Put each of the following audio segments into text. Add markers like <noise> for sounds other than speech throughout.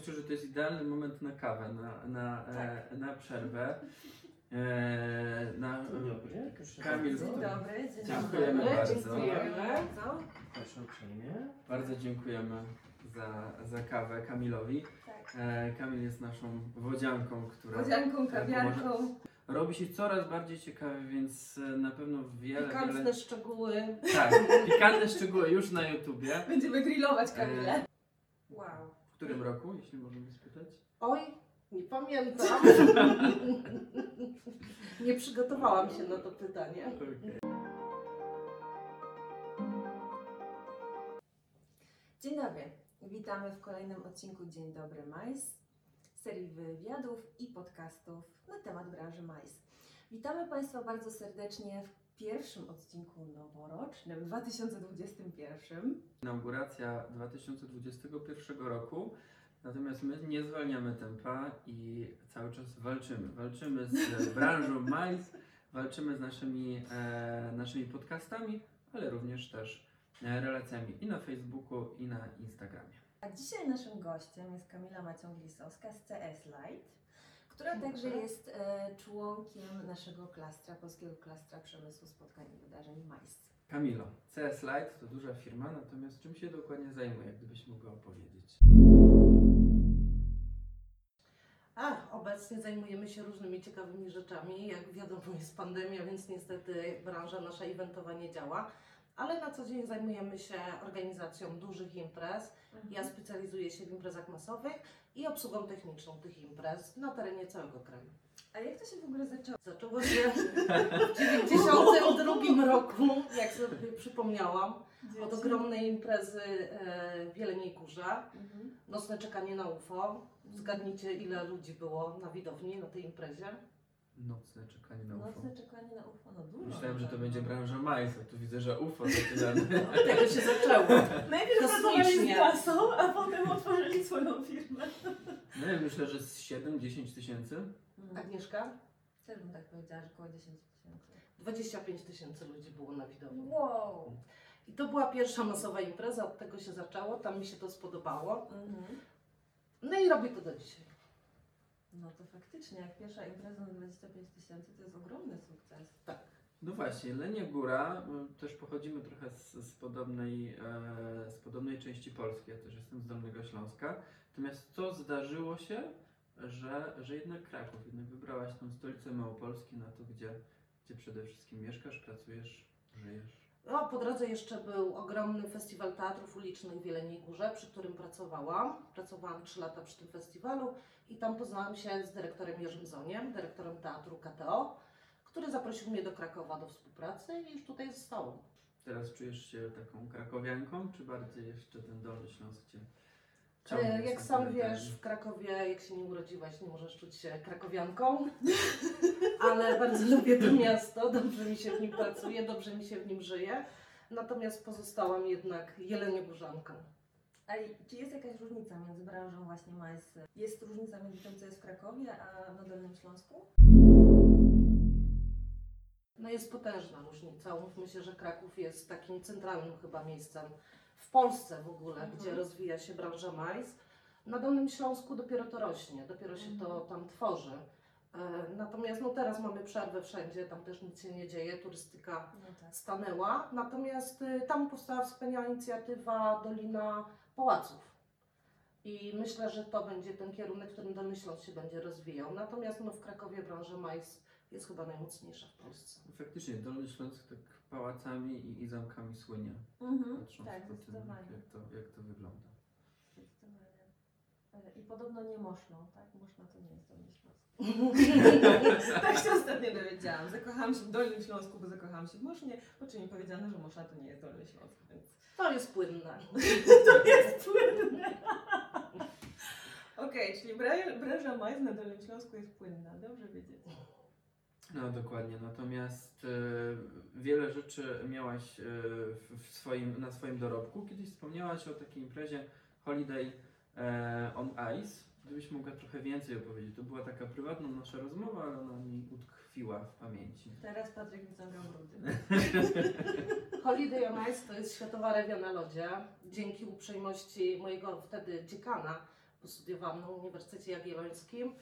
myślę, że to jest idealny moment na kawę, na, na, e, Tak. na przerwę. E, na, Dzień dobry. Kamil. Dzień dobry, dzień Dziękujemy dobry. bardzo. Dziękujemy bardzo. Proszę uprzejmie. Bardzo dziękujemy za, za kawę Kamilowi. Tak. E, Kamil jest naszą wodzianką, która Wodzianką, tak, kawiarką, robi się coraz bardziej ciekawy, więc e, na pewno wiele, pikantne wiele... szczegóły. Tak, pikantne szczegóły już na YouTubie. Będziemy grillować Kamilę. Którym roku, jeśli możemy spytać? Oj, nie pamiętam. <laughs> nie przygotowałam się na to pytanie. Okej. Dzień dobry. Witamy w kolejnym odcinku Dzień Dobry Mais, serii wywiadów i podcastów na temat branży mais. Witamy Państwa bardzo serdecznie w pierwszym odcinku noworocznym 2021. Inauguracja 2021 roku. Natomiast my nie zwalniamy tempa i cały czas walczymy. Walczymy z <laughs> branżą mais, walczymy z naszymi, e, naszymi podcastami, ale również też e, relacjami i na Facebooku, i na Instagramie. A dzisiaj naszym gościem jest Kamila Maciąg-Lisowska z CS Light, która także jest e, członkiem naszego klastra, polskiego klastra przemysłu spotkań i wydarzeń mais. Kamilo, CS Light to duża firma, natomiast czym się dokładnie zajmuje, gdybyś mogła opowiedzieć? A, obecnie zajmujemy się różnymi ciekawymi rzeczami. Jak wiadomo, jest pandemia, więc niestety branża nasza eventowa nie działa. Ale na co dzień zajmujemy się organizacją dużych imprez. Ja specjalizuję się w imprezach masowych i obsługą techniczną tych imprez na terenie całego kraju. A jak to się w ogóle zaczęło? Zaczęło się w 92 roku, jak sobie przypomniałam, od ogromnej imprezy e, w Jeleniej Górze. Mhm. Nocne czekanie na UFO. Zgadnijcie, ile ludzi było na widowni na tej imprezie. Nocne czekanie na UFO. Nocne czekanie na UFO, no dużo. Myślałem, że to tak, będzie no. branża mais, a tu widzę, że UFO <laughs> zaczynamy. Od tego się zaczęło. <laughs> Najpierw pracowali z klasą, a potem otworzyli swoją firmę. No ja myślę, że z 7-10 tysięcy. Agnieszka? Też bym tak powiedziała, że około 10 tysięcy. 25 tysięcy ludzi było na widowni. Wow. I to była pierwsza masowa impreza, od tego się zaczęło, tam mi się to spodobało. Mhm. No i robię to do dzisiaj. No to faktycznie, jak pierwsza impreza na 25 tysięcy, to jest ogromny sukces. No właśnie, Lenia Góra, y, też pochodzimy trochę z, z, podobnej, e, z podobnej części Polski, ja też jestem z Dolnego Śląska. Natomiast co zdarzyło się, że, że jednak Kraków, jednak wybrałaś tą stolicę Małopolski na to, gdzie, gdzie przede wszystkim mieszkasz, pracujesz, żyjesz. No, po drodze jeszcze był ogromny festiwal teatrów ulicznych w Jeleniej Górze, przy którym pracowałam. Pracowałam 3 lata przy tym festiwalu i tam poznałam się z dyrektorem Jerzym Zoniem, dyrektorem teatru KTO, który zaprosił mnie do Krakowa do współpracy i już tutaj zostałam. Teraz czujesz się taką krakowianką, czy bardziej jeszcze ten Dolny Śląsk cię E, ciągnie Jak sam wiesz, w Krakowie, jak się nie urodziłaś, nie możesz czuć się krakowianką, <laughs> ale bardzo lubię to miasto, dobrze mi się w nim pracuje, dobrze mi się w nim żyje. Natomiast pozostałam jednak jeleniogórzanką. A czy jest jakaś różnica między branżą właśnie mais? Jest różnica między tym, co jest w Krakowie, a na Dolnym Śląsku? No jest potężna różnica. Umówmy się, że Kraków jest takim centralnym chyba miejscem w Polsce w ogóle, Mhm. gdzie rozwija się branża mais. Na Dolnym Śląsku dopiero to rośnie, dopiero się to Mhm. tam tworzy. E, Natomiast no teraz mamy przerwę wszędzie, tam też nic się nie dzieje, turystyka No tak. stanęła. Natomiast y, tam powstała wspaniała inicjatywa Dolina Pałaców. I myślę, że to będzie ten kierunek, w którym Dolny Śląsk się będzie rozwijał. Natomiast no, w Krakowie branża mais jest chyba najmocniejsza w Polsce. Faktycznie, Dolny Śląsk tak pałacami i, i zamkami słynie. Mhm. Patrząc Tak, po tym, zdecydowanie. jak to, jak to wygląda. E, I podobno nie moszną, tak? Moszna to nie jest Dolny Śląsk. <laughs> tak się ostatnio dowiedziałam. Zakochałam się w Dolnym Śląsku, bo zakochałam się w Mosznie, po czym mi powiedziano, że Moszna to nie jest Dolny Śląsk, więc To jest płynne. <laughs> to jest płynne. Okej, czyli bra- branża mais na Dolnym Śląsku jest płynna, dobrze wiedzieć. No dokładnie, natomiast e, wiele rzeczy miałaś e, w, swoim, na swoim dorobku. Kiedyś wspomniałaś o takiej imprezie Holiday e, on Ice. Gdybyś mogła trochę więcej opowiedzieć. To była taka prywatna nasza rozmowa, ale ona mi utkwiła w pamięci. Teraz Patryk wyciąga brudy. <laughs> Holiday on Ice to jest światowa rewia na lodzie. Dzięki uprzejmości mojego wtedy dziekana, bo studiowałam na Uniwersytecie Jagiellońskim.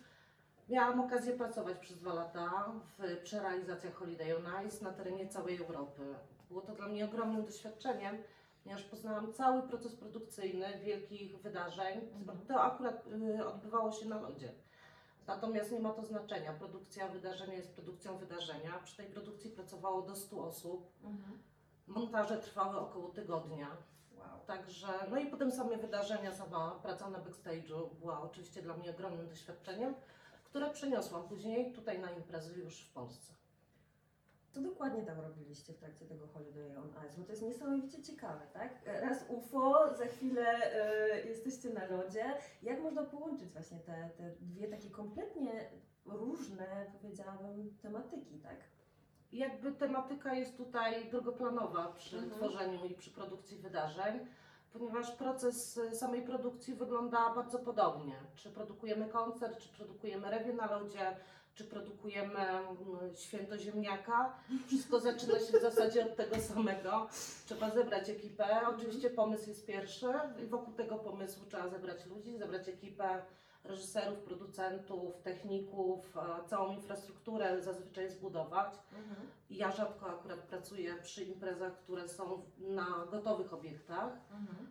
Miałam okazję pracować przez dwa lata w, przy realizacjach Holiday on Ice na terenie całej Europy. Było to dla mnie ogromnym doświadczeniem, ponieważ poznałam cały proces produkcyjny wielkich wydarzeń. Mhm. To akurat y, odbywało się na lodzie. Natomiast nie ma to znaczenia. Produkcja wydarzenia jest produkcją wydarzenia. Przy tej produkcji pracowało do 100 osób. Mhm. Montaże trwały około tygodnia. Wow. Także, no i potem same wydarzenia, sama praca na backstage'u była oczywiście dla mnie ogromnym doświadczeniem, które przeniosłam później tutaj na imprezy już w Polsce. Co dokładnie tam robiliście w trakcie tego Holiday on Ice? Bo to jest niesamowicie ciekawe, tak? Raz UFO, za chwilę e, jesteście na lodzie. Jak można połączyć właśnie te, te dwie takie kompletnie różne, powiedziałabym, tematyki, tak? Jakby tematyka jest tutaj drugoplanowa przy Mhm. tworzeniu i przy produkcji wydarzeń, ponieważ proces y, samej produkcji wygląda bardzo podobnie. Czy produkujemy koncert, czy produkujemy rewię na lodzie, czy produkujemy mm, święto ziemniaka. Wszystko zaczyna się w zasadzie od tego samego. Trzeba zebrać ekipę. Oczywiście pomysł jest pierwszy i wokół tego pomysłu trzeba zebrać ludzi, zebrać ekipę reżyserów, producentów, techników, e, całą infrastrukturę zazwyczaj zbudować. I Ja rzadko akurat pracuję przy imprezach, które są na gotowych obiektach.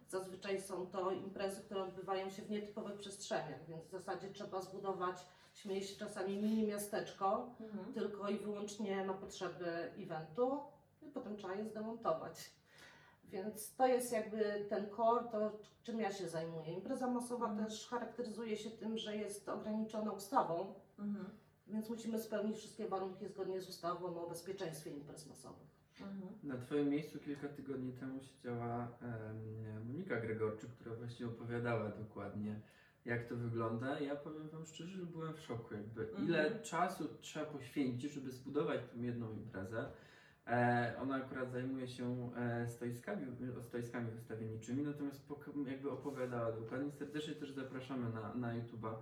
Zazwyczaj są to imprezy, które odbywają się w nietypowych przestrzeniach, więc w zasadzie trzeba zbudować, śmieję się czasami, mini miasteczko, Mhm. tylko i wyłącznie na potrzeby eventu i potem trzeba je zdemontować. Więc to jest jakby ten core, to czym ja się zajmuję. Impreza masowa Mhm. też charakteryzuje się tym, że jest ograniczona ustawą, Mhm. więc musimy spełnić wszystkie warunki zgodnie z ustawą o bezpieczeństwie imprez masowych. Mhm. Na Twoim miejscu kilka tygodni temu siedziała em, Monika Gregorczyk, która właśnie opowiadała dokładnie, jak to wygląda. Ja powiem Wam szczerze, że byłem w szoku, jakby Mhm. ile czasu trzeba poświęcić, żeby zbudować tą jedną imprezę. E, ona akurat zajmuje się e, stoiskami, stoiskami wystawienniczymi, natomiast jakby opowiadała dokładnie. Serdecznie też zapraszamy na, na YouTube'a,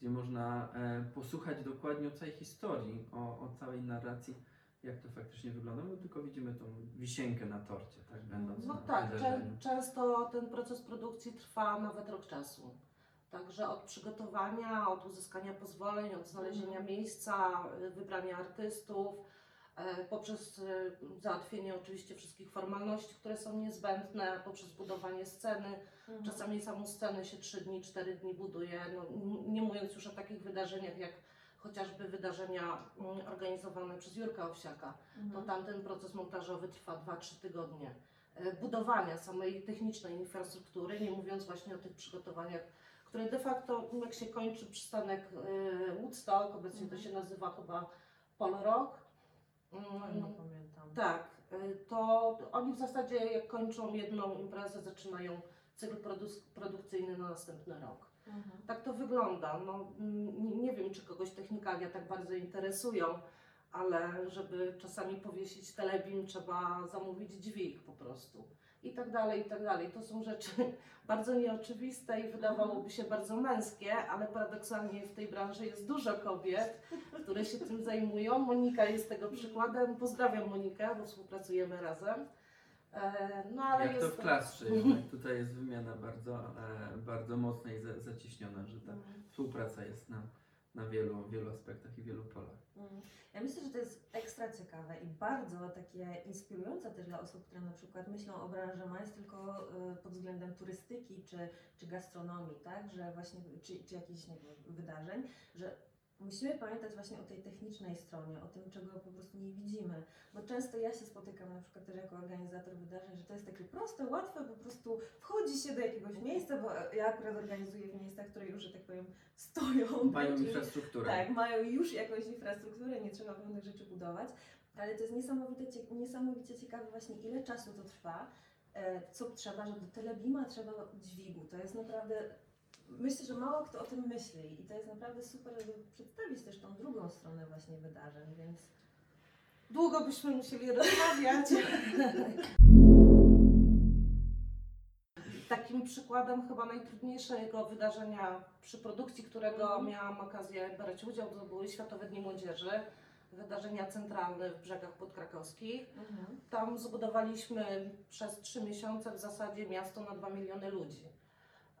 gdzie można e, posłuchać dokładnie o całej historii, o, o całej narracji jak to faktycznie wygląda, bo tylko widzimy tą wisienkę na torcie, tak będąc No tak, czę- często ten proces produkcji trwa nawet rok czasu. Także od przygotowania, od uzyskania pozwoleń, od znalezienia Mhm. miejsca, y, wybrania artystów, e, poprzez y, załatwienie oczywiście wszystkich formalności, które są niezbędne, poprzez budowanie sceny. Mhm. Czasami samą scenę się 3 dni, 4 dni buduje, no, nie mówiąc już o takich wydarzeniach jak chociażby wydarzenia mm, organizowane przez Jurka Owsiaka to Mhm. tamten proces montażowy trwa 2-3 tygodnie. Budowania samej technicznej infrastruktury, nie mówiąc właśnie o tych przygotowaniach, które de facto, jak się kończy przystanek e, Woodstock, obecnie to Mhm. się nazywa chyba Polo Rock, Fajnie pamiętam. tak, y, to oni w zasadzie jak kończą jedną imprezę, zaczynają cykl produ- produkcyjny na następny rok. Mhm. Tak to wygląda. No, nie, nie wiem, czy kogoś technikalia tak bardzo interesują, ale żeby czasami powiesić telebim, trzeba zamówić dźwig po prostu. I tak dalej, i tak dalej. To są rzeczy <laughs> bardzo nieoczywiste i wydawałoby się bardzo męskie, ale paradoksalnie w tej branży jest dużo kobiet, które się tym zajmują. Monika jest tego przykładem. Pozdrawiam Monikę, bo współpracujemy razem. E, No ale Jak to jest w klastrze jednak, <laughs> tutaj jest wymiana bardzo, e, bardzo mocna i za, zaciśniona, że ta Mhm. współpraca jest na, na wielu, wielu aspektach i wielu polach. Mhm. Ja myślę, że to jest ekstra ciekawe i bardzo takie inspirujące też dla osób, które na przykład myślą o branży MAIS tylko y, pod względem turystyki czy, czy gastronomii, tak? Że właśnie, czy, czy jakichś wydarzeń, że musimy pamiętać właśnie o tej technicznej stronie, o tym, czego po prostu nie widzimy. Bo często ja się spotykam na przykład też jako organizator wydarzeń, że to jest takie proste, łatwe, po prostu wchodzi się do jakiegoś miejsca, bo ja akurat organizuję w miejscach, które już, że tak powiem, stoją. Mają czyli- infrastrukturę. tak, mają już jakąś infrastrukturę, nie trzeba pewnych rzeczy budować, ale to jest niesamowite, cie- niesamowicie ciekawe właśnie ile czasu to trwa, e, co trzeba, że do telebima trzeba dźwigu. To jest naprawdę, myślę, że mało kto o tym myśli i to jest naprawdę super, żeby przedstawić też tą drugą stronę właśnie wydarzeń, więc Długo byśmy musieli rozmawiać. Takim przykładem chyba najtrudniejszego wydarzenia przy produkcji, którego Mhm. miałam okazję brać udział, to były Światowe Dni Młodzieży, wydarzenia centralne w brzegach podkrakowskich. Tam zbudowaliśmy przez trzy miesiące w zasadzie miasto na 2 miliony ludzi.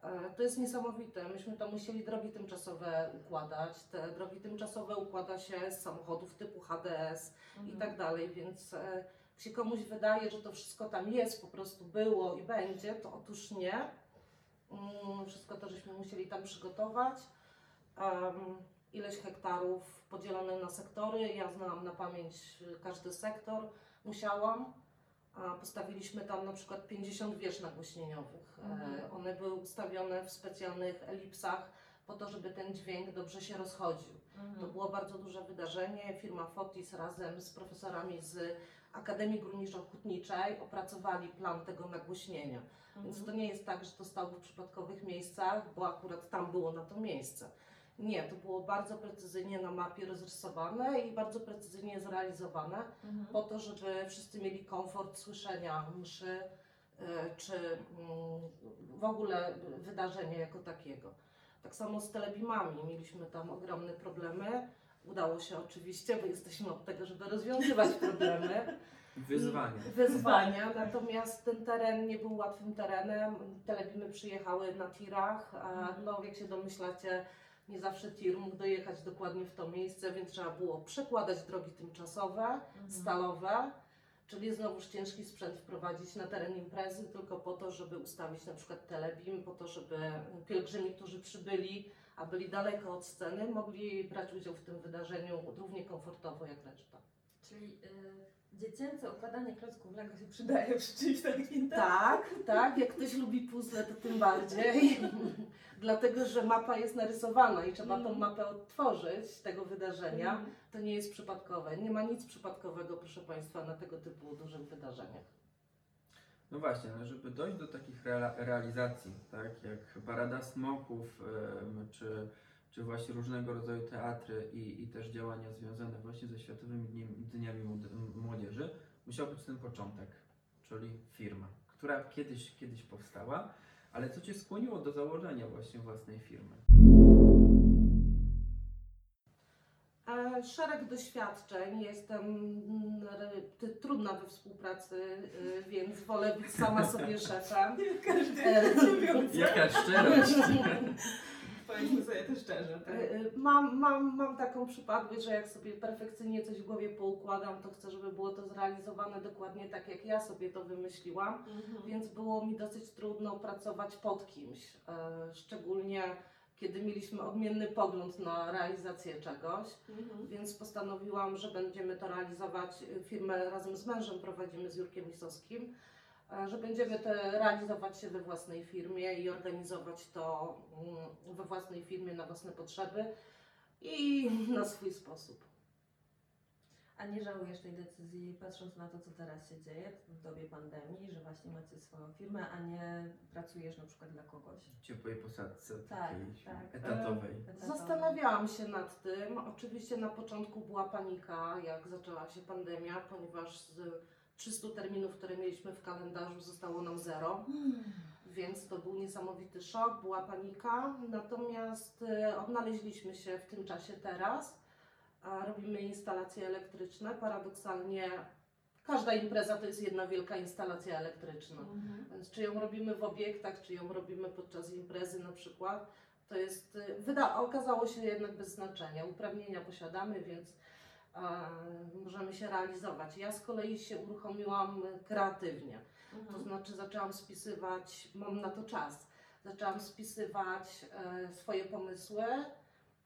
E, To jest niesamowite. Myśmy tam musieli drogi tymczasowe układać. Te drogi tymczasowe układa się z samochodów typu HDS i tak dalej, więc e, jak się komuś wydaje, że to wszystko tam jest, po prostu było i będzie, to otóż nie. Mm, Wszystko to żeśmy musieli tam przygotować. Em, ileś hektarów podzielone na sektory. Ja znałam na pamięć każdy sektor, musiałam. A postawiliśmy tam na przykład 50 wież nagłośnieniowych. E, Mhm. One były ustawione w specjalnych elipsach po to, żeby ten dźwięk dobrze się rozchodził. Mhm. To było bardzo duże wydarzenie. Firma Fotis razem z profesorami z Akademii Górniczo-Hutniczej opracowali plan tego nagłośnienia. Więc Mhm. to nie jest tak, że to stało w przypadkowych miejscach, bo akurat tam było na to miejsce. Nie, to było bardzo precyzyjnie na mapie rozrysowane i bardzo precyzyjnie zrealizowane Mhm. po to, żeby wszyscy mieli komfort słyszenia mszy e, czy mm, w ogóle wydarzenia jako takiego. Tak samo z telebimami. Mieliśmy tam ogromne problemy. Udało się oczywiście, bo jesteśmy od tego, żeby rozwiązywać <laughs> problemy Wyzwanie. wyzwania, natomiast ten teren nie był łatwym terenem. Telebimy przyjechały na tirach, a no jak się domyślacie, nie zawsze tir mógł dojechać dokładnie w to miejsce, więc trzeba było przekładać drogi tymczasowe, Mhm. stalowe, czyli znowuż ciężki sprzęt wprowadzić na teren imprezy tylko po to, żeby ustawić na przykład telebim, po to, żeby pielgrzymi, którzy przybyli, a byli daleko od sceny, mogli brać udział w tym wydarzeniu równie komfortowo jak reszta. Czyli y, dziecięce układanie klocków Lego się przydaje przy czymś takim, Tak, tak. Jak ktoś lubi puzzle, to tym bardziej. <laughs> Dlatego, że mapa jest narysowana i trzeba tą Mhm. mapę odtworzyć tego wydarzenia. Mhm. To nie jest przypadkowe. Nie ma nic przypadkowego, proszę Państwa, na tego typu dużych wydarzeniach. No właśnie, no żeby dojść do takich rea- realizacji, tak, jak Parada Smoków, czy, czy właśnie różnego rodzaju teatry i, i też działania związane właśnie ze Światowymi Dni, Dniami Młodzieży, musiał być ten początek, czyli firma, która kiedyś, kiedyś powstała, ale co Cię skłoniło do założenia właśnie własnej firmy? E, Szereg doświadczeń. Jestem mm, trudna we współpracy, y, więc wolę być sama sobie szefem. <laughs> E, Jaka szczerość! <laughs> Powiedzmy sobie to szczerze. Tak? Y, Mam, mam, mam taką przypadłość, że jak sobie perfekcyjnie coś w głowie poukładam, to chcę, żeby było to zrealizowane dokładnie tak, jak ja sobie to wymyśliłam, Mhm. więc było mi dosyć trudno pracować pod kimś, e, szczególnie kiedy mieliśmy odmienny pogląd na realizację czegoś, Mhm. więc postanowiłam, że będziemy to realizować, firmę razem z mężem prowadzimy z Jurkiem Lisowskim, e, że będziemy to realizować się we własnej firmie i organizować to mm, we własnej firmie na własne potrzeby i na swój sposób. A nie żałujesz tej decyzji, patrząc na to, co teraz się dzieje w dobie pandemii, że właśnie macie swoją firmę, a nie pracujesz na przykład dla kogoś? Ciepłej posadce Tak, takiej tak. etatowej. Zastanawiałam się nad tym. Oczywiście na początku była panika, jak zaczęła się pandemia, ponieważ z 300 terminów, które mieliśmy w kalendarzu, zostało nam zero. Więc to był niesamowity szok, była panika. Natomiast e, odnaleźliśmy się w tym czasie teraz. A robimy instalacje elektryczne. Paradoksalnie każda impreza to jest jedna wielka instalacja elektryczna. Mhm. Więc czy ją robimy w obiektach, czy ją robimy podczas imprezy na przykład, to jest, y, wyda, okazało się jednak bez znaczenia. Uprawnienia posiadamy, więc e, możemy się realizować. Ja z kolei się uruchomiłam kreatywnie. To Mhm. znaczy zaczęłam spisywać, mam na to czas, zaczęłam spisywać e, swoje pomysły,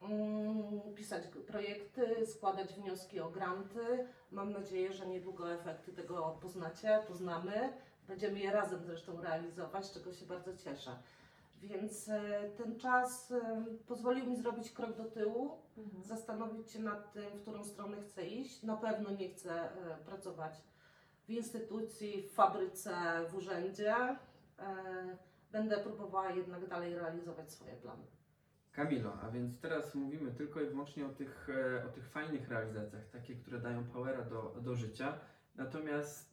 mm, pisać projekty, składać wnioski o granty. Mam nadzieję, że niedługo efekty tego poznacie, poznamy. Będziemy je razem zresztą realizować, czego się bardzo cieszę. Więc e, ten czas e, pozwolił mi zrobić krok do tyłu, Mhm. zastanowić się nad tym, w którą stronę chcę iść. Na pewno nie chcę e, pracować w instytucji, w fabryce, w urzędzie. Będę próbowała jednak dalej realizować swoje plany. Kamilo, a więc teraz mówimy tylko i wyłącznie o tych, o tych fajnych realizacjach, takie, które dają powera do, do życia. Natomiast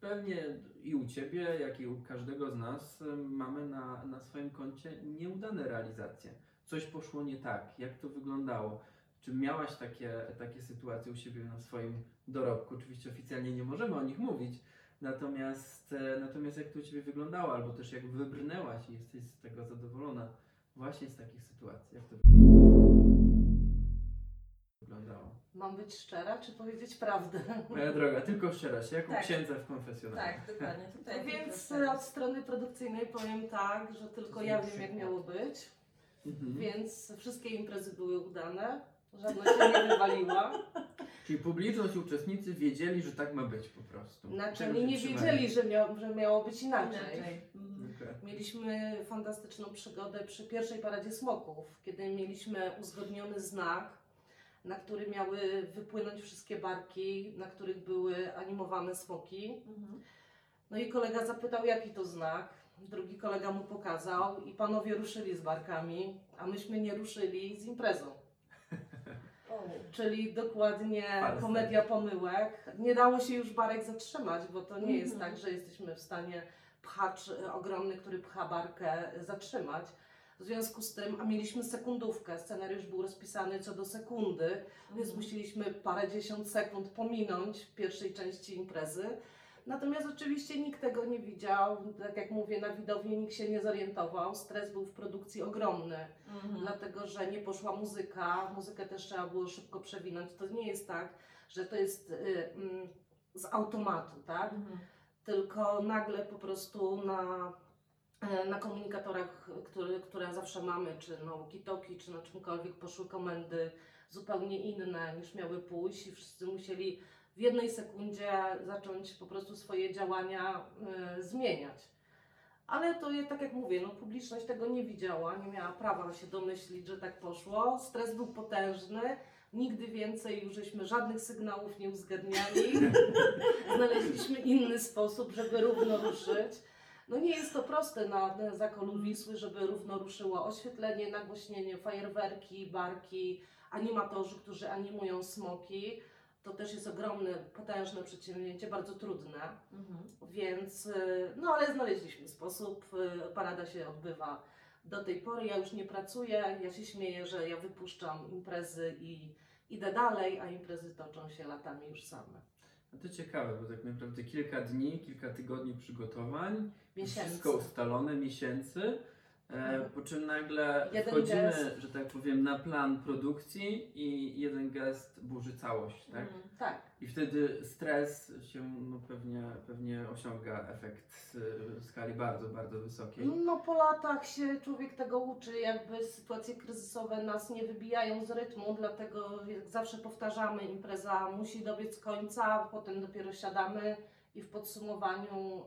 pewnie i u Ciebie, jak i u każdego z nas e, mamy na, na swoim koncie nieudane realizacje. Coś poszło nie tak. Jak to wyglądało? Czy miałaś takie, takie sytuacje u siebie na swoim dorobku? Oczywiście oficjalnie nie możemy o nich mówić, Natomiast, e, natomiast jak to u Ciebie wyglądało, albo też jak wybrnęłaś i jesteś z tego zadowolona właśnie z takich sytuacji, jak to wyglądało? Mam być szczera, czy powiedzieć prawdę? Moja droga, tylko szczerość, jak u Tak. księdza w konfesjonale. Tak, dokładnie. Tutaj Więc tylko od strony produkcyjnej powiem tak, że tylko ja wiem jak miało być, Mhm. więc wszystkie imprezy były udane, żadna się nie wywaliła. <laughs> Czyli publiczność, uczestnicy wiedzieli, że tak ma być po prostu. Znaczy oni się nie trzymali. wiedzieli, że, miał, że miało być inaczej. inaczej. Okej. Mieliśmy fantastyczną przygodę przy pierwszej paradzie smoków, kiedy mieliśmy uzgodniony znak, na który miały wypłynąć wszystkie barki, na których były animowane smoki. Mhm. No i kolega zapytał, jaki to znak. Drugi kolega mu pokazał i panowie ruszyli z barkami, a myśmy nie ruszyli z imprezą. <laughs> Czyli dokładnie Falset. komedia pomyłek. Nie dało się już barek zatrzymać, bo to nie jest Mhm. tak, że jesteśmy w stanie pchacz ogromny, który pcha barkę, zatrzymać. W związku z tym, a mieliśmy sekundówkę, scenariusz był rozpisany co do sekundy, więc Mhm. musieliśmy parę dziesiąt sekund pominąć w pierwszej części imprezy. Natomiast oczywiście nikt tego nie widział, tak jak mówię, na widowni nikt się nie zorientował. Stres był w produkcji ogromny Mhm. dlatego że nie poszła muzyka, muzykę też trzeba było szybko przewinąć. To nie jest tak, że to jest y, mm, z automatu, tak? Mhm. Tylko nagle po prostu na, na komunikatorach, który, które zawsze mamy, czy na walkie-talkie, czy na czymkolwiek, poszły komendy zupełnie inne niż miały pójść i wszyscy musieli w jednej sekundzie zacząć po prostu swoje działania y, zmieniać. Ale to je, tak jak mówię, no, publiczność tego nie widziała, nie miała prawa się domyślić, że tak poszło. Stres był potężny. Nigdy więcej już żeśmy żadnych sygnałów nie uzgadniali. <laughs> Znaleźliśmy inny sposób, żeby równo ruszyć. No nie jest to proste na, na zakolu Wisły, żeby równo ruszyło oświetlenie, nagłośnienie, fajerwerki, barki, animatorzy, którzy animują smoki. To też jest ogromne, potężne przedsięwzięcie, bardzo trudne. Mhm. Więc, y, no ale znaleźliśmy sposób. y, Parada się odbywa do tej pory. Ja już nie pracuję. Ja się śmieję, że ja wypuszczam imprezy i idę dalej, a imprezy toczą się latami już same. No to ciekawe, bo tak naprawdę kilka dni, kilka tygodni przygotowań, Miesięcy. wszystko ustalone, miesięcy, e, po czym nagle Jeden wchodzimy, gest. że tak powiem, na plan produkcji i jeden gest burzy całość, tak? Mhm. Tak. I wtedy stres się no, pewnie, pewnie osiąga efekt y, w skali bardzo, bardzo wysokiej. No po latach się człowiek tego uczy, jakby sytuacje kryzysowe nas nie wybijają z rytmu, dlatego jak zawsze powtarzamy, impreza musi dobiec końca, potem dopiero siadamy i w podsumowaniu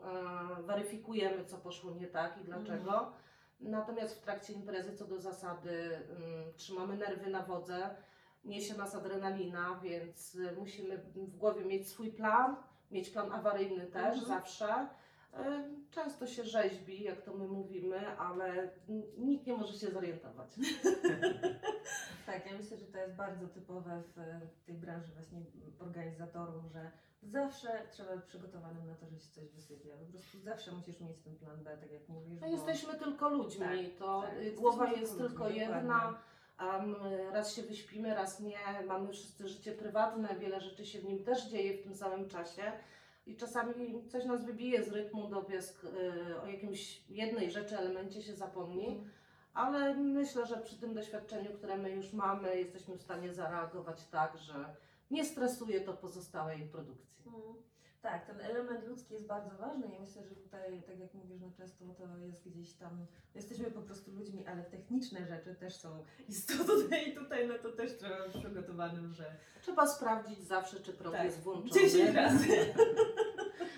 e, weryfikujemy, co poszło nie tak i dlaczego. Natomiast w trakcie imprezy, co do zasady, mm, trzymamy nerwy na wodze, niesie nas adrenalina, więc y, musimy w głowie mieć swój plan, mieć plan awaryjny też Mhm. zawsze. Y, Często się rzeźbi, jak to my mówimy, ale nikt nie może się zorientować. <laughs> Tak, ja myślę, że to jest bardzo typowe w, w tej branży właśnie organizatorów, że zawsze trzeba być przygotowanym na to, że się coś wysypie. Po prostu zawsze musisz mieć ten plan B, tak jak mówisz. No bo- jesteśmy tylko ludźmi, Tak, to tak, głowa jest ludźmi, tylko dokładnie. jedna. Um, raz się wyśpimy, raz nie. Mamy wszyscy życie prywatne, wiele rzeczy się w nim też dzieje w tym samym czasie. I czasami coś nas wybije z rytmu, dobiesk y, o jakimś jednej rzeczy, elemencie się zapomni. Mhm. Ale myślę, że przy tym doświadczeniu, które my już mamy, jesteśmy w stanie zareagować tak, że nie stresuje to pozostałej produkcji. Mhm. Tak, ten element ludzki jest bardzo ważny i myślę, że tutaj, tak jak mówisz, no często to jest gdzieś tam, jesteśmy po prostu ludźmi, ale techniczne rzeczy też są istotne i tutaj no to też trzeba być przygotowanym, że Trzeba sprawdzić zawsze, czy prąd Tak. jest włączony. 10 razy. <laughs>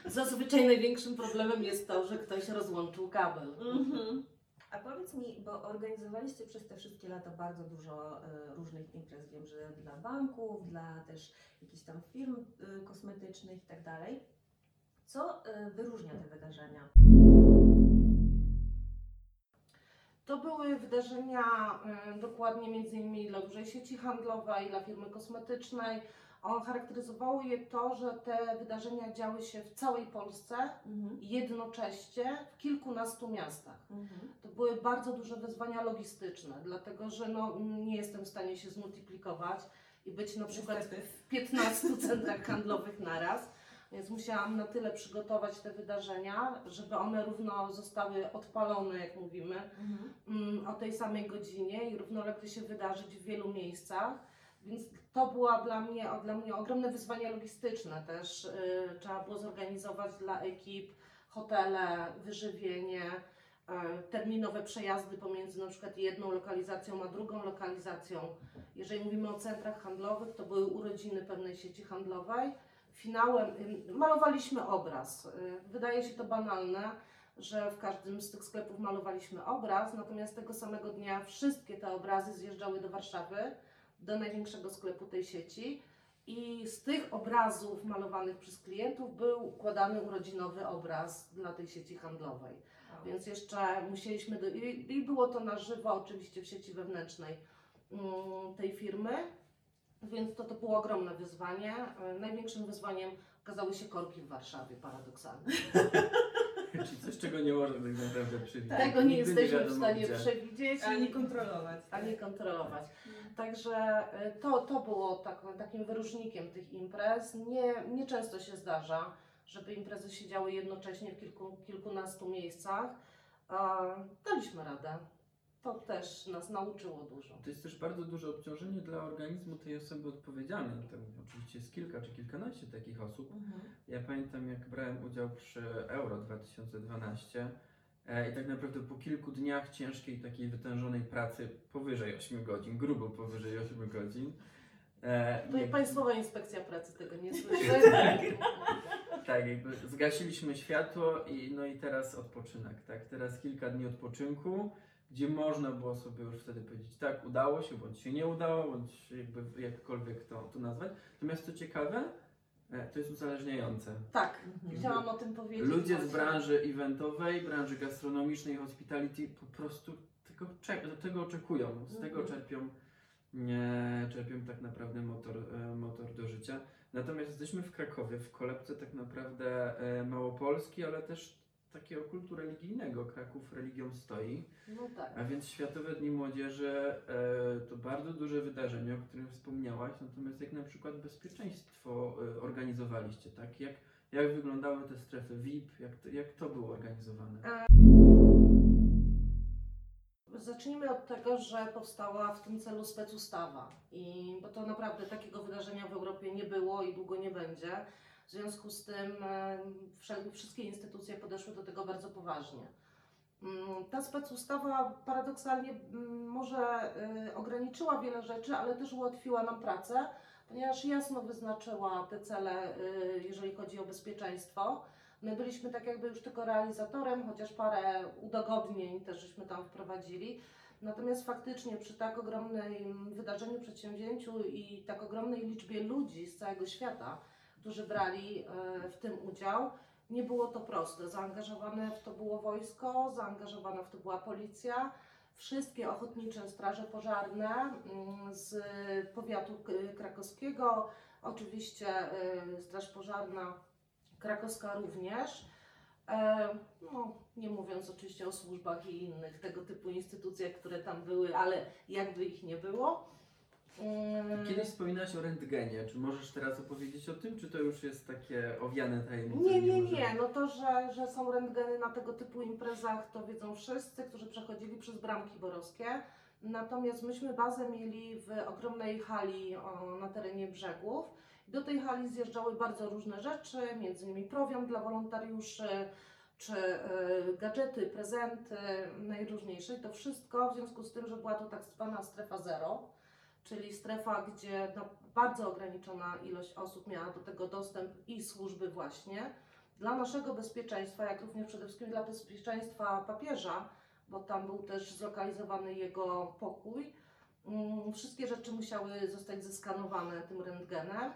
Zazwyczaj największym problemem jest to, że ktoś rozłączył kabel. Mhm. A powiedz mi, bo organizowaliście przez te wszystkie lata bardzo dużo e, różnych imprez. Wiem, że dla banków, dla też jakichś tam firm e, kosmetycznych i tak dalej. Co e, wyróżnia te wydarzenia? To były wydarzenia dokładnie między innymi dla dużej sieci handlowej, dla firmy kosmetycznej. O, charakteryzowało je to, że te wydarzenia działy się w całej Polsce Mhm. jednocześnie w kilkunastu miastach. Mhm. To były bardzo duże wyzwania logistyczne, dlatego że no, nie jestem w stanie się zmultiplikować i być na przykład Niestety. w 15 centrach handlowych naraz. Więc musiałam na tyle przygotować te wydarzenia, żeby one równo zostały odpalone, jak mówimy, Mhm. mm, o tej samej godzinie i równolegle się wydarzyć w wielu miejscach. Więc to była dla mnie, dla mnie ogromne wyzwanie logistyczne też. y, trzeba było zorganizować dla ekip hotele, wyżywienie, y, terminowe przejazdy pomiędzy na przykład jedną lokalizacją a drugą lokalizacją. Jeżeli mówimy o centrach handlowych, to były urodziny pewnej sieci handlowej. Finałem y, malowaliśmy obraz. Wydaje się to banalne, że w każdym z tych sklepów malowaliśmy obraz, natomiast tego samego dnia wszystkie te obrazy zjeżdżały do Warszawy, do największego sklepu tej sieci. I z tych obrazów malowanych przez klientów był układany urodzinowy obraz dla tej sieci handlowej. Więc jeszcze musieliśmy, do, i, i było to na żywo, oczywiście w sieci wewnętrznej mm, tej firmy, więc to, to było ogromne wyzwanie. E, Największym wyzwaniem okazały się korki w Warszawie, paradoksalnie. <laughs> Coś, czego nie można tak naprawdę przewidzieć. Tego nie Nigdy jesteśmy w wiadomo stanie gdzie. przewidzieć Ani kontrolować. ani kontrolować. Także y, to, to było tak, takim wyróżnikiem tych imprez. Nie, nie często się zdarza, żeby imprezy się działy jednocześnie w kilku, kilkunastu miejscach. A, daliśmy radę. To też nas nauczyło dużo. To jest też bardzo duże obciążenie dla organizmu tej osoby odpowiedzialnej. Tam oczywiście jest kilka czy kilkanaście takich osób. Mhm. Ja pamiętam, jak brałem udział przy Euro 2012 e, i tak naprawdę po kilku dniach ciężkiej, takiej wytężonej pracy, powyżej 8 godzin, grubo powyżej 8 godzin. E, To i jak- Państwowa Inspekcja Pracy tego nie <laughs> słyszy. Tak, jakby zgasiliśmy światło i no i teraz odpoczynek, tak? Teraz kilka dni odpoczynku, gdzie można było sobie już wtedy powiedzieć, tak, udało się, bądź się nie udało, bądź jakby jakkolwiek to, to nazwać. Natomiast co ciekawe, e, to jest uzależniające. Tak, Mhm. chciałam o tym powiedzieć. Ludzie z branży eventowej, branży gastronomicznej, hospitality po prostu tego, tego oczekują, z tego Mhm. czerpią, nie, czerpią tak naprawdę motor, e, motor do życia. Natomiast jesteśmy w Krakowie, w kolebce tak naprawdę e, Małopolski, ale też takiego kultu religijnego. Kraków religią stoi. No tak. A więc Światowe Dni Młodzieży e, to bardzo duże wydarzenie, o którym wspomniałaś. Natomiast jak na przykład bezpieczeństwo e, organizowaliście, tak? Jak, jak wyglądały te strefy VIP? Jak to, jak to było organizowane? Zacznijmy od tego, że powstała w tym celu specustawa. I, bo to naprawdę takiego wydarzenia w Europie nie było i długo nie będzie. W związku z tym e, wszystkie instytucje podeszły do tego bardzo poważnie. Mm, Ta specustawa paradoksalnie mm, może e, ograniczyła wiele rzeczy, ale też ułatwiła nam pracę, ponieważ jasno wyznaczyła te cele, e, jeżeli chodzi o bezpieczeństwo. My byliśmy tak jakby już tylko realizatorem, chociaż parę udogodnień też żeśmy tam wprowadzili. Natomiast faktycznie przy tak ogromnym wydarzeniu, przedsięwzięciu i tak ogromnej liczbie ludzi z całego świata, którzy brali e, w tym udział, nie było to proste. Zaangażowane w to było wojsko, zaangażowana w to była policja, wszystkie ochotnicze straże pożarne mm, z powiatu krakowskiego, oczywiście e, straż pożarna krakowska również. E, no, nie mówiąc oczywiście o służbach i innych tego typu instytucjach, które tam były, ale jakby ich nie było. Mm, Kiedyś wspominałaś o rentgenie. Czy możesz teraz opowiedzieć o tym, czy to już jest takie owiane tajemnicą? Nie, nie, możemy- nie. No to, że, że są rentgeny na tego typu imprezach, to wiedzą wszyscy, którzy przechodzili przez bramki borowskie. Natomiast myśmy bazę mieli w ogromnej hali o, na terenie brzegów. Do tej hali zjeżdżały bardzo różne rzeczy, między innymi prowiant dla wolontariuszy, czy y, gadżety, prezenty najróżniejsze. I to wszystko w związku z tym, że była to tak zwana strefa zero, czyli strefa, gdzie no, bardzo ograniczona ilość osób miała do tego dostęp i służby właśnie. Dla naszego bezpieczeństwa, jak również przede wszystkim dla bezpieczeństwa papieża, bo tam był też zlokalizowany jego pokój, mm, wszystkie rzeczy musiały zostać zeskanowane tym rentgenem.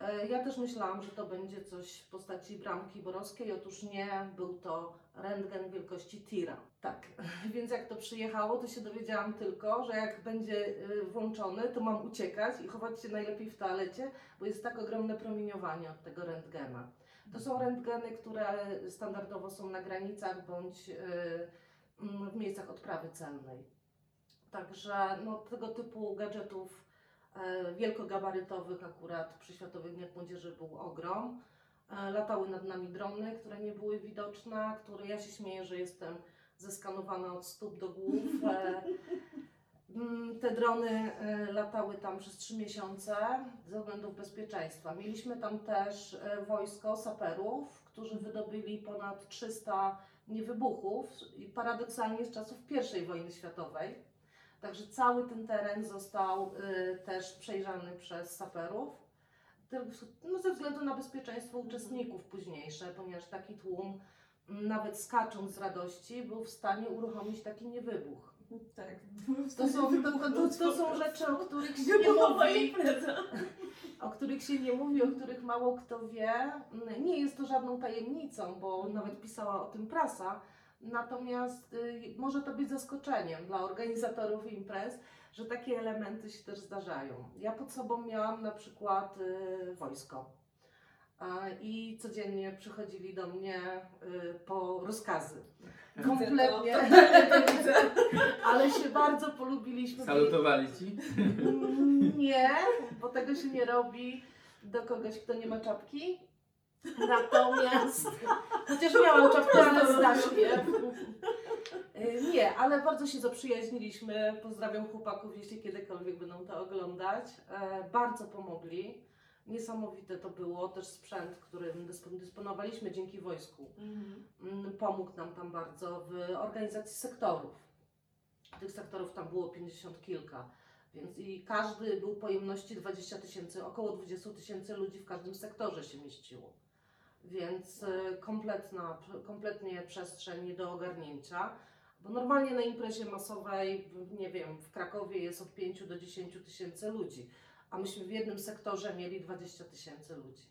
E, Ja też myślałam, że to będzie coś w postaci bramki borowskiej, otóż nie, był to rentgen wielkości tira. Tak, <laughs> więc jak to przyjechało, to się dowiedziałam tylko, że jak będzie y, włączony, to mam uciekać i chować się najlepiej w toalecie, bo jest tak ogromne promieniowanie od tego rentgena. To są rentgeny, które standardowo są na granicach bądź y, mm, w miejscach odprawy celnej. Także no, tego typu gadżetów e, wielkogabarytowych akurat przy Światowych Dniach Młodzieży był ogrom. E, Latały nad nami drony, które nie były widoczne, które ja się śmieję, że jestem zeskanowana od stóp do głów. E, mm, Te drony e, latały tam przez trzy miesiące ze względów bezpieczeństwa. Mieliśmy tam też e, wojsko saperów, którzy wydobyli ponad 300 niewybuchów paradoksalnie z czasów I wojny światowej. Także cały ten teren został y, też przejrzany przez saperów. No, ze względu na bezpieczeństwo uczestników późniejsze, ponieważ taki tłum, m, nawet skacząc z radości, był w stanie uruchomić taki niewybuch. Tak. To są, <laughs> to, to, to, są rzeczy, o których się nie mówi o których się nie mówi, o których mało kto wie. Mm, Nie jest to żadną tajemnicą, bo Mhm. nawet pisała o tym prasa. Natomiast y, może to być zaskoczeniem dla organizatorów imprez, że takie elementy się też zdarzają. Ja pod sobą miałam na przykład y, wojsko. I codziennie przychodzili do mnie y, po rozkazy. Kompletnie. <laughs> Ale się bardzo polubiliśmy. Salutowali ci? Mm, Nie, bo tego się nie robi do kogoś, kto nie ma czapki. Natomiast, <laughs> chociaż miałam czapkę, ale z daszkiem. Y, Nie, ale bardzo się zaprzyjaźniliśmy. Pozdrawiam chłopaków, jeśli kiedykolwiek będą to oglądać. E, Bardzo pomogli. Niesamowite to było. Też sprzęt, którym dyspo- dysponowaliśmy dzięki wojsku mm, pomógł nam tam bardzo w organizacji sektorów. Tych sektorów tam było 50 kilka, więc i każdy był pojemności 20 tysięcy, około 20 tysięcy ludzi w każdym sektorze się mieściło. Więc e, kompletna, kompletnie przestrzeń nie do ogarnięcia. Bo normalnie na imprezie masowej, nie wiem, w Krakowie jest od 5 do 10 tysięcy ludzi, a myśmy w jednym sektorze mieli 20 tysięcy ludzi.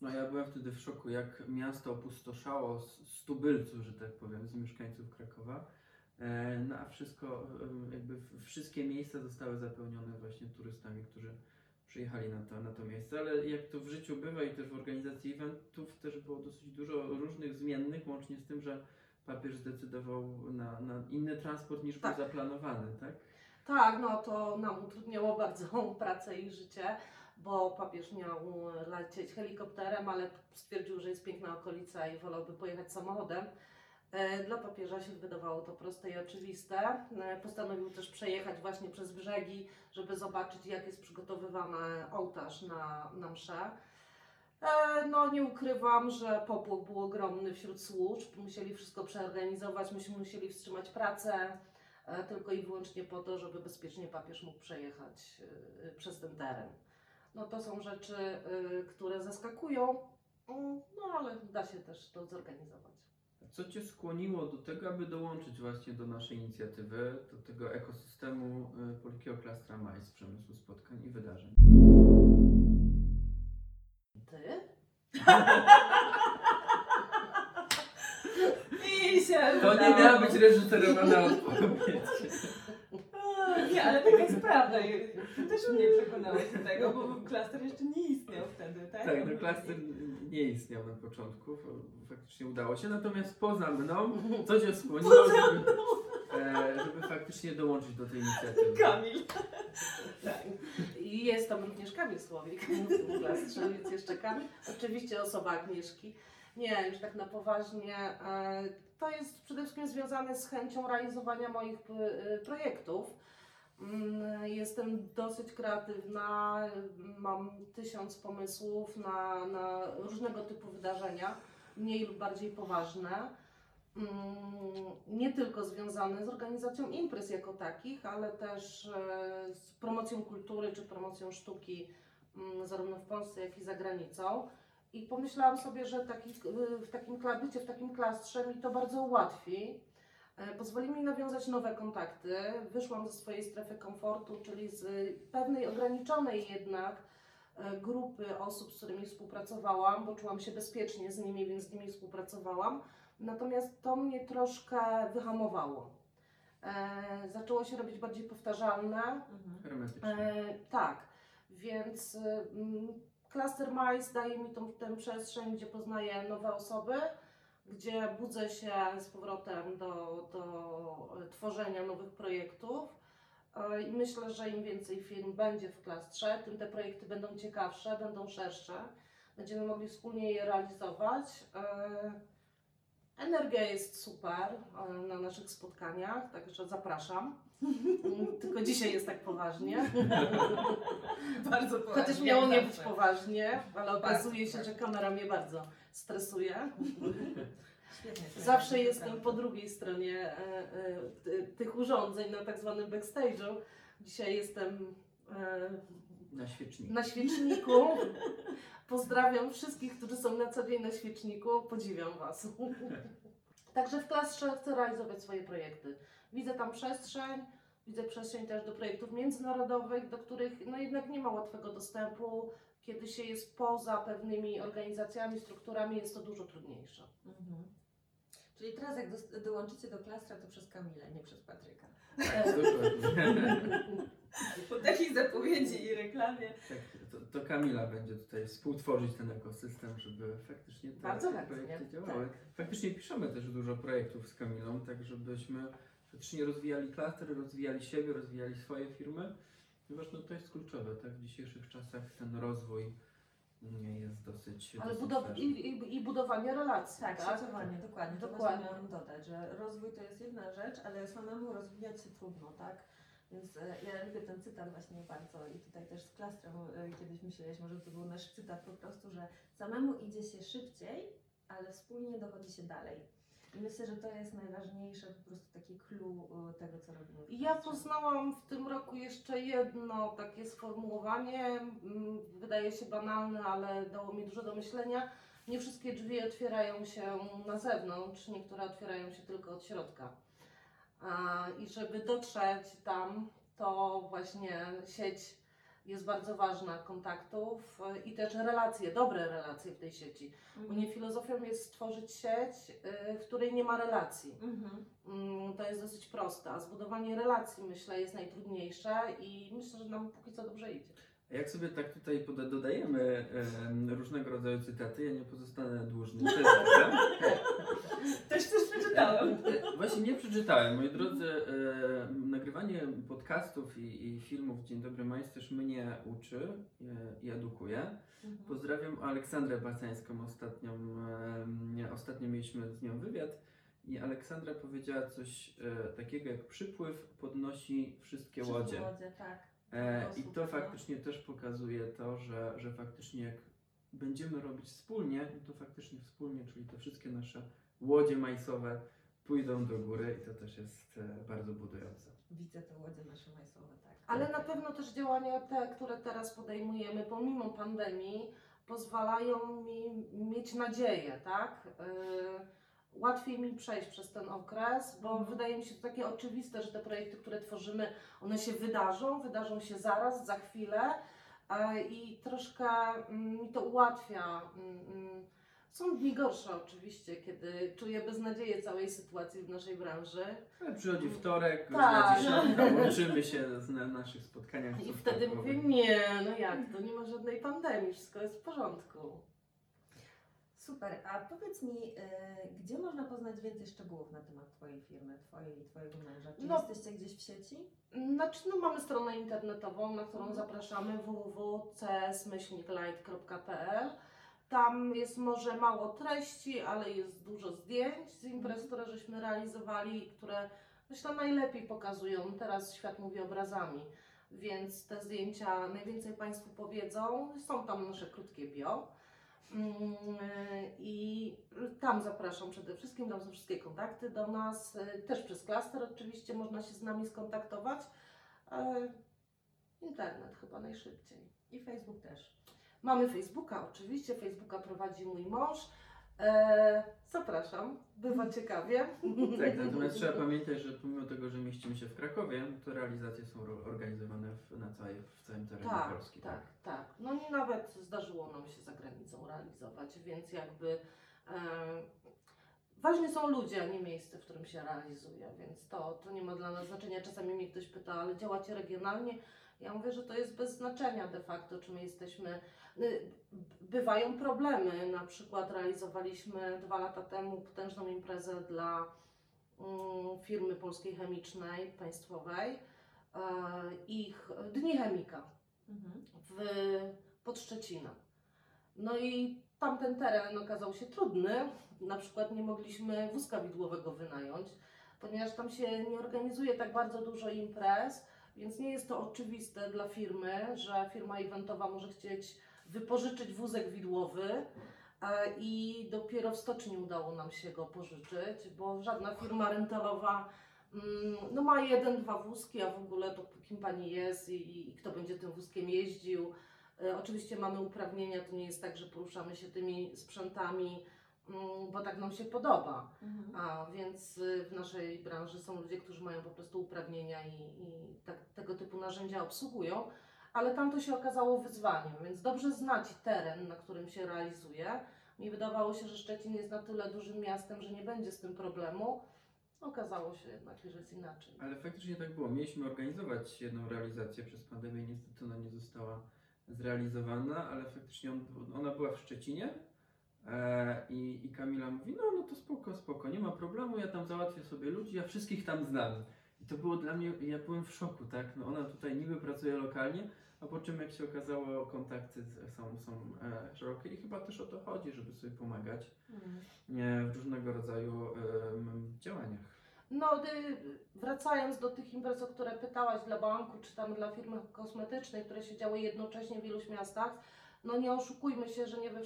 No ja byłem wtedy w szoku, jak miasto opustoszało z, z tubylców, że tak powiem, z mieszkańców Krakowa. E, no a wszystko, e, jakby wszystkie miejsca zostały zapełnione właśnie turystami, którzy przyjechali na to, na to miejsce, ale jak to w życiu bywa i też w organizacji eventów też było dosyć dużo różnych zmiennych, łącznie z tym, że papież zdecydował na, na inny transport niż Tak. był zaplanowany, tak? Tak, no to nam utrudniało <laughs> bardzo pracę i życie, bo papież miał lecieć helikopterem, ale stwierdził, że jest piękna okolica i wolałby pojechać samochodem. E, Dla papieża się wydawało to proste i oczywiste. E, Postanowił też przejechać właśnie przez brzegi, żeby zobaczyć, jak jest przygotowywany ołtarz na, na mszę. E, No, nie ukrywam, że popłoch był ogromny wśród służb. Musieli wszystko przeorganizować, myśmy musieli wstrzymać pracę tylko i wyłącznie po to, żeby bezpiecznie papież mógł przejechać przez ten teren. No to są rzeczy, które zaskakują, mm, no ale da się też to zorganizować. Co Cię skłoniło do tego, aby dołączyć właśnie do naszej inicjatywy, do tego ekosystemu y, Polskiego Klastra MAIS, przemysłu spotkań i wydarzeń? Ty? <laughs> I się To nie udało. miała być reżyserowana odpowiedź. <laughs> Nie, ale taka jest prawda. Ty też mnie przekonałeś do tego, bo klaster jeszcze nie istniał wtedy, tak? Tak, no klaster nie istniał na początku, faktycznie udało się, natomiast poza mną, co Cię skłoniło, żeby, e, żeby faktycznie dołączyć do tej inicjatywy? Kamil. Tak. I jest tam również Kamil Słowik w tym klastrze, więc jeszcze Kamil. Oczywiście osoba Agnieszki. Nie, już tak na poważnie. e, To jest przede wszystkim związane z chęcią realizowania moich e, projektów. Mm, Jestem dosyć kreatywna, mam tysiąc pomysłów na, na różnego typu wydarzenia, mniej lub bardziej poważne. Mm, Nie tylko związane z organizacją imprez jako takich, ale też e, z promocją kultury czy promocją sztuki, mm, zarówno w Polsce, jak i za granicą. I pomyślałam sobie, że taki, w takim kla- bycie w takim klastrze mi to bardzo ułatwi. E, Pozwoli mi nawiązać nowe kontakty. Wyszłam ze swojej strefy komfortu, czyli z pewnej ograniczonej jednak e, grupy osób, z którymi współpracowałam, bo czułam się bezpiecznie z nimi, więc z nimi współpracowałam. Natomiast to mnie troszkę wyhamowało. E, zaczęło się robić bardziej powtarzalne, Hermetycznie. E, tak, więc y, mm, Cluster Mice daje mi tą, tę przestrzeń, gdzie poznaję nowe osoby, gdzie budzę się z powrotem do, do e, tworzenia nowych projektów. E, I myślę, że im więcej firm będzie w klastrze, tym te projekty będą ciekawsze, będą szersze. będziemy mogli wspólnie je realizować. E, Energia jest super na naszych spotkaniach, także zapraszam. <laughs> Tylko dzisiaj jest tak poważnie. <laughs> Bardzo poważnie. Chociaż miało nie być poważnie, ale okazuje się, że kamera mnie bardzo stresuje. <laughs> Zawsze jestem naprawdę. po drugiej stronie e, e, ty- tych urządzeń na tak zwanym backstage'u. Dzisiaj jestem e, Na świeczniku. na świeczniku. Pozdrawiam wszystkich, którzy są na co dzień na świeczniku. Podziwiam Was. Także w klastrze chcę realizować swoje projekty. Widzę tam przestrzeń, widzę przestrzeń też do projektów międzynarodowych, do których no jednak nie ma łatwego dostępu. Kiedy się jest poza pewnymi organizacjami, strukturami, jest to dużo trudniejsze. Mhm. Czyli teraz jak dos- dołączycie do klastra, to przez Kamilę, nie przez Patryka. Dokładnie. <laughs> Po takiej zapowiedzi i reklamie. Tak, to, to Kamila będzie tutaj współtworzyć ten ekosystem, żeby faktycznie te, Bardzo chętnie, projekty działały. Faktycznie piszemy też dużo projektów z Kamilą, tak żebyśmy faktycznie rozwijali klaster, rozwijali siebie, rozwijali swoje firmy. Ponieważ no, to jest kluczowe, tak? W dzisiejszych czasach ten rozwój nie jest dosyć. Ale dosyć budow- i, i, i budowanie relacji. Tak, Tak, dokładnie. To Dokładnie. właśnie miałam dodać, że rozwój to jest jedna rzecz, ale samemu rozwijać się trudno, tak? Więc e, ja lubię ten cytat właśnie bardzo i tutaj też z klastrem e, kiedyś myśleliśmy, że to był nasz cytat po prostu, że samemu idzie się szybciej, ale wspólnie dochodzi się dalej. Myślę, że to jest najważniejsze, po prostu taki clue e, tego, co robimy. Ja poznałam w tym roku jeszcze jedno takie sformułowanie, mm, wydaje się banalne, ale dało mi dużo do myślenia. Nie wszystkie drzwi otwierają się na zewnątrz, niektóre otwierają się tylko od środka. I żeby dotrzeć tam, to właśnie sieć jest bardzo ważna kontaktów y, i też relacje, dobre relacje w tej sieci. Bo Mhm. nie filozofią jest stworzyć sieć, y, w której nie ma relacji. Mhm. Mm, To jest dosyć proste, a zbudowanie relacji myślę jest najtrudniejsze i myślę, że nam póki co dobrze idzie. Jak sobie tak tutaj poda- dodajemy em, różnego rodzaju cytaty, ja nie pozostanę dłużny. Prawda. <laughs> Też coś przeczytałem. E, Właśnie nie przeczytałem. Moi drodzy, e, nagrywanie podcastów i, i filmów Dzień Dobry Majs też mnie uczy e, i edukuje. Mhm. Pozdrawiam Aleksandrę Bacańską. Ostatnią, em, ostatnio mieliśmy z nią wywiad i Aleksandra powiedziała coś e, takiego jak przypływ podnosi wszystkie łodzie. łodzie tak. E, I osób, to no. faktycznie też pokazuje to, że, że faktycznie jak będziemy robić wspólnie, no to faktycznie wspólnie, czyli te wszystkie nasze łodzie majsowe pójdą do góry i to też jest e, bardzo budujące. Widzę te łodzie nasze majsowe, tak. Ale na pewno też działania te, które teraz podejmujemy pomimo pandemii, pozwalają mi mieć nadzieję, tak? Yy, Łatwiej mi przejść przez ten okres, bo Mhm. wydaje mi się to takie oczywiste, że te projekty, które tworzymy, one się wydarzą, wydarzą się zaraz, za chwilę e, i troszkę mm, mi to ułatwia. mm, mm. Są dni gorsze oczywiście, kiedy czuję beznadzieję całej sytuacji w naszej branży. Przychodzi wtorek, Tak. łączymy się na naszych spotkaniach. I wtedy mówię, nie, no jak to, nie ma żadnej pandemii, wszystko jest w porządku. Super, a powiedz mi, y, gdzie można poznać więcej szczegółów na temat Twojej firmy, Twojej i Twojego męża? Czy No. jesteście gdzieś w sieci? Znaczy, no mamy stronę internetową, na którą Mhm. zapraszamy www.cs-light.pl Tam jest może mało treści, ale jest dużo zdjęć z imprez, Mhm. które żeśmy realizowali, które myślę najlepiej pokazują. Teraz świat mówi obrazami, więc te zdjęcia najwięcej Państwu powiedzą. Są tam nasze krótkie bio. Mm, I tam zapraszam przede wszystkim, tam są wszystkie kontakty do nas, y, też przez klaster oczywiście można się z nami skontaktować. E, Internet chyba najszybciej. I Facebook też. Mamy Facebooka, oczywiście, Facebooka prowadzi mój mąż. E, zapraszam, bywa ciekawie. Tak, <laughs> natomiast trzeba pamiętać, że pomimo tego, że mieścimy się w Krakowie, to realizacje są organizowane w, na całej, w całym terenie Tak, Polski. tak, tak. No i nawet zdarzyło nam się za granicą realizować, więc jakby e, ważni są ludzie, a nie miejsce, w którym się realizuje, więc to, to nie ma dla nas znaczenia. Czasami mnie ktoś pyta, ale działacie regionalnie? Ja mówię, że to jest bez znaczenia de facto, czy my jesteśmy. Y, Bywają problemy. Na przykład realizowaliśmy dwa lata temu potężną imprezę dla mm, firmy polskiej chemicznej, państwowej, e, ich Dni Chemika Mhm. w, pod Szczecinem. No i tamten teren okazał się trudny. Na przykład nie mogliśmy wózka widłowego wynająć, ponieważ tam się nie organizuje tak bardzo dużo imprez, więc nie jest to oczywiste dla firmy, że firma eventowa może chcieć wypożyczyć wózek widłowy. e, I dopiero w stoczni udało nam się go pożyczyć, bo żadna firma rentalowa mm, no ma jeden, dwa wózki, a w ogóle to kim pani jest i, i kto będzie tym wózkiem jeździł. E, Oczywiście mamy uprawnienia, to nie jest tak, że poruszamy się tymi sprzętami, mm, bo tak nam się podoba. Mhm. A więc y, w naszej branży są ludzie, którzy mają po prostu uprawnienia i, i tak, tego typu narzędzia obsługują, ale tam to się okazało wyzwaniem, więc dobrze znać teren, na którym się realizuje. Mi wydawało się, że Szczecin jest na tyle dużym miastem, że nie będzie z tym problemu. Okazało się jednak, że jest inaczej. Ale faktycznie tak było. Mieliśmy organizować jedną realizację przez pandemię, niestety ona nie została zrealizowana, ale faktycznie on, ona była w Szczecinie e, i, i Kamila mówi, no, no to spoko, spoko, nie ma problemu, ja tam załatwię sobie ludzi, ja wszystkich tam znam. I to było dla mnie, ja byłem w szoku, tak, no ona tutaj niby pracuje lokalnie, a po czym jak się okazało kontakty są, są e, szerokie i chyba też o to chodzi, żeby sobie pomagać e, w różnego rodzaju em, działaniach. No, wracając do tych imprez, o które pytałaś dla banku, czy tam dla firmy kosmetycznej, które się działy jednocześnie w iluś miastach, no nie oszukujmy się, że nie, we,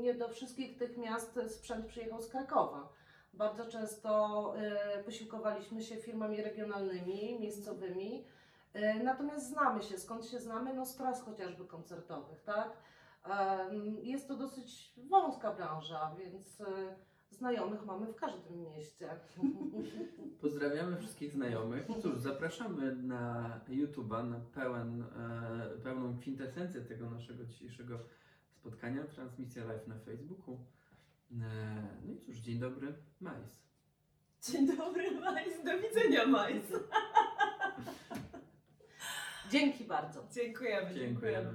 nie do wszystkich tych miast sprzęt przyjechał z Krakowa. Bardzo często y, posiłkowaliśmy się firmami regionalnymi, miejscowymi, natomiast znamy się. Skąd się znamy? No z tras chociażby koncertowych, tak? Em, Jest to dosyć wąska branża, więc y, znajomych mamy w każdym mieście. <laughs> Pozdrawiamy wszystkich znajomych. No cóż, zapraszamy na YouTube'a na pełen, e, pełną kwintesencję tego naszego dzisiejszego spotkania. Transmisja live na Facebooku. E, no i cóż, dzień dobry, Majs. Dzień dobry, Majs. Do widzenia, Majs. <laughs> Dzięki bardzo. Dziękujemy. dziękujemy.